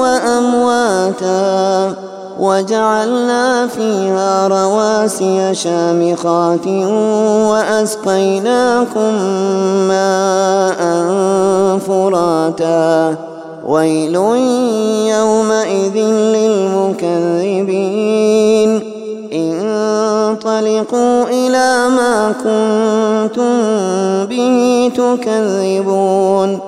وأمواتا وجعلنا فيها رواسي شامخات وأسقيناكم ماء فراتا ويل يومئذ للمكذبين انطلقوا إلى ما كنتم به تكذبون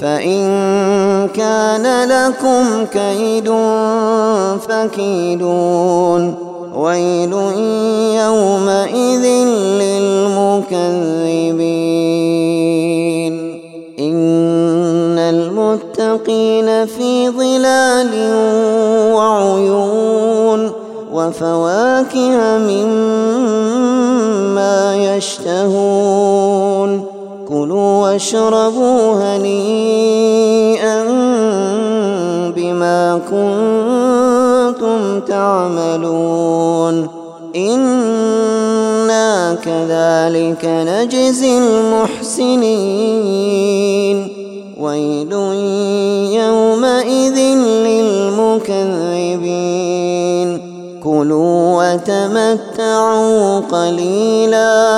فإن كان لكم كيد فكيدون. ويل يومئذ للمكذبين. إن المتقين في ظلال وعيون. وفواكه مما يشتهون. واشربوا هنيئا بما كنتم تعملون. إنا كذلك نجزي المحسنين. ويل يومئذ للمكذبين. كلوا وتمتعوا قليلا.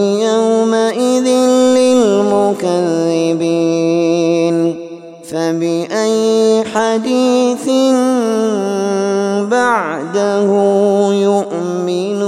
فبأي حديث بعده يؤمن